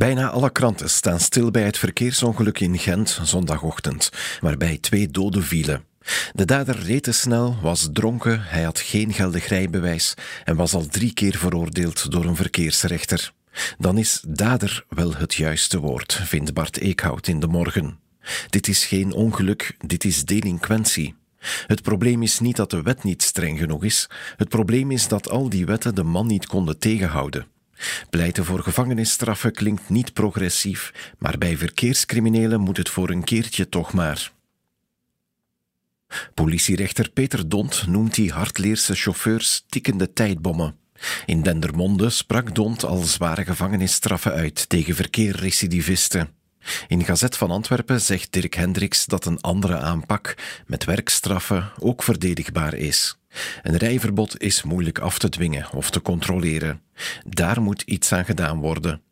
Bijna alle kranten staan stil bij het verkeersongeluk in Gent zondagochtend, waarbij twee doden vielen. De dader reed te snel, was dronken, hij had geen geldig rijbewijs en was al drie keer veroordeeld door een verkeersrechter. Dan is dader wel het juiste woord, vindt Bart Eekhout in de morgen. Dit is geen ongeluk, dit is delinquentie. Het probleem is niet dat de wet niet streng genoeg is, het probleem is dat al die wetten de man niet konden tegenhouden. Pleiten voor gevangenisstraffen klinkt niet progressief, maar bij verkeerscriminelen moet het voor een keertje toch maar. Politierechter Peter Dont noemt die hardleerse chauffeurs tikkende tijdbommen. In Dendermonde sprak Dont al zware gevangenisstraffen uit tegen verkeerrecidivisten. In Gazet van Antwerpen zegt Dirk Hendricks dat een andere aanpak met werkstraffen ook verdedigbaar is. Een rijverbod is moeilijk af te dwingen of te controleren. Daar moet iets aan gedaan worden.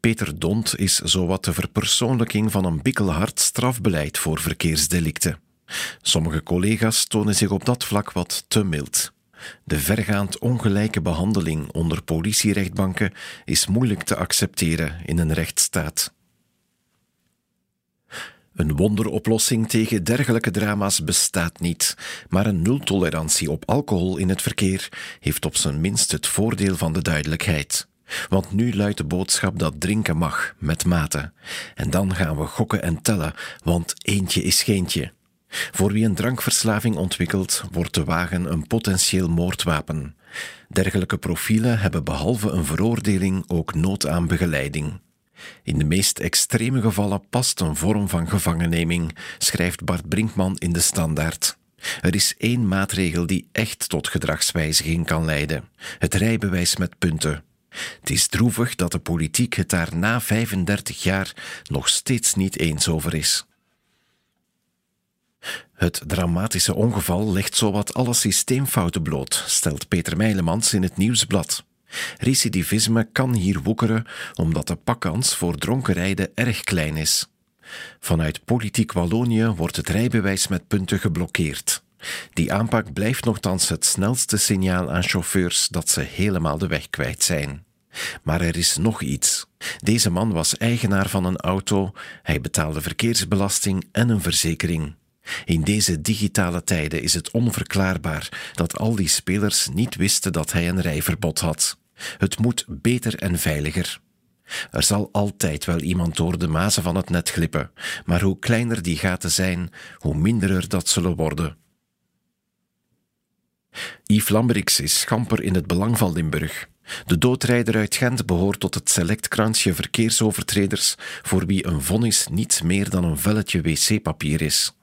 Peter Dont is zowat de verpersoonlijking van een bikkelhard strafbeleid voor verkeersdelicten. Sommige collega's tonen zich op dat vlak wat te mild. De vergaand ongelijke behandeling onder politierechtbanken is moeilijk te accepteren in een rechtsstaat. Een wonderoplossing tegen dergelijke drama's bestaat niet, maar een nultolerantie op alcohol in het verkeer heeft op zijn minst het voordeel van de duidelijkheid. Want nu luidt de boodschap dat drinken mag, met mate. En dan gaan we gokken en tellen, want eentje is geentje. Voor wie een drankverslaving ontwikkelt, wordt de wagen een potentieel moordwapen. Dergelijke profielen hebben behalve een veroordeling ook nood aan begeleiding. In de meest extreme gevallen past een vorm van gevangenneming, schrijft Bart Brinkman in de Standaard. Er is één maatregel die echt tot gedragswijziging kan leiden: het rijbewijs met punten. Het is droevig dat de politiek het daar na 35 jaar nog steeds niet eens over is. Het dramatische ongeval legt zowat alle systeemfouten bloot, stelt Peter Meilemans in het Nieuwsblad. Recidivisme kan hier woekeren omdat de pakkans voor dronken rijden erg klein is. Vanuit politiek Wallonië wordt het rijbewijs met punten geblokkeerd. Die aanpak blijft nogthans het snelste signaal aan chauffeurs dat ze helemaal de weg kwijt zijn. Maar er is nog iets. Deze man was eigenaar van een auto, hij betaalde verkeersbelasting en een verzekering. In deze digitale tijden is het onverklaarbaar dat al die spelers niet wisten dat hij een rijverbod had. Het moet beter en veiliger. Er zal altijd wel iemand door de mazen van het net glippen, maar hoe kleiner die gaten zijn, hoe minder er dat zullen worden. Yves Lambrix is schamper in het belang van Limburg. De doodrijder uit Gent behoort tot het select kransje verkeersovertreders voor wie een vonnis niets meer dan een velletje wc-papier is.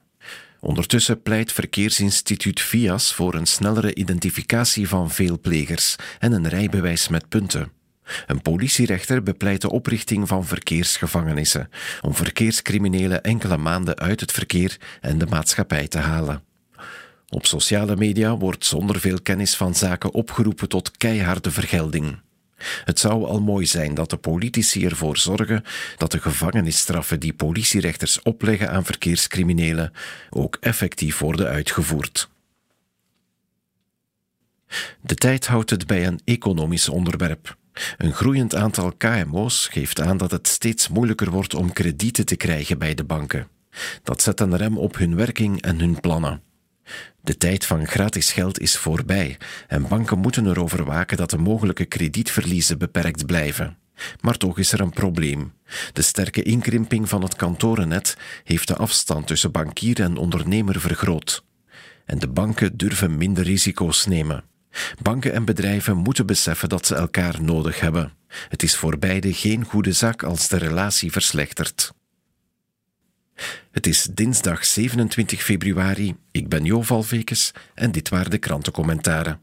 Ondertussen pleit Verkeersinstituut VIAS voor een snellere identificatie van veel plegers en een rijbewijs met punten. Een politierechter bepleit de oprichting van verkeersgevangenissen om verkeerscriminelen enkele maanden uit het verkeer en de maatschappij te halen. Op sociale media wordt zonder veel kennis van zaken opgeroepen tot keiharde vergelding. Het zou al mooi zijn dat de politici ervoor zorgen dat de gevangenisstraffen die politierechters opleggen aan verkeerscriminelen ook effectief worden uitgevoerd. De tijd houdt het bij een economisch onderwerp. Een groeiend aantal KMO's geeft aan dat het steeds moeilijker wordt om kredieten te krijgen bij de banken. Dat zet een rem op hun werking en hun plannen. De tijd van gratis geld is voorbij en banken moeten erover waken dat de mogelijke kredietverliezen beperkt blijven. Maar toch is er een probleem. De sterke inkrimping van het kantorennet heeft de afstand tussen bankier en ondernemer vergroot. En de banken durven minder risico's nemen. Banken en bedrijven moeten beseffen dat ze elkaar nodig hebben. Het is voor beide geen goede zaak als de relatie verslechtert. Het is dinsdag 27 februari. Ik ben Jo Valvekes en dit waren de krantencommentaren.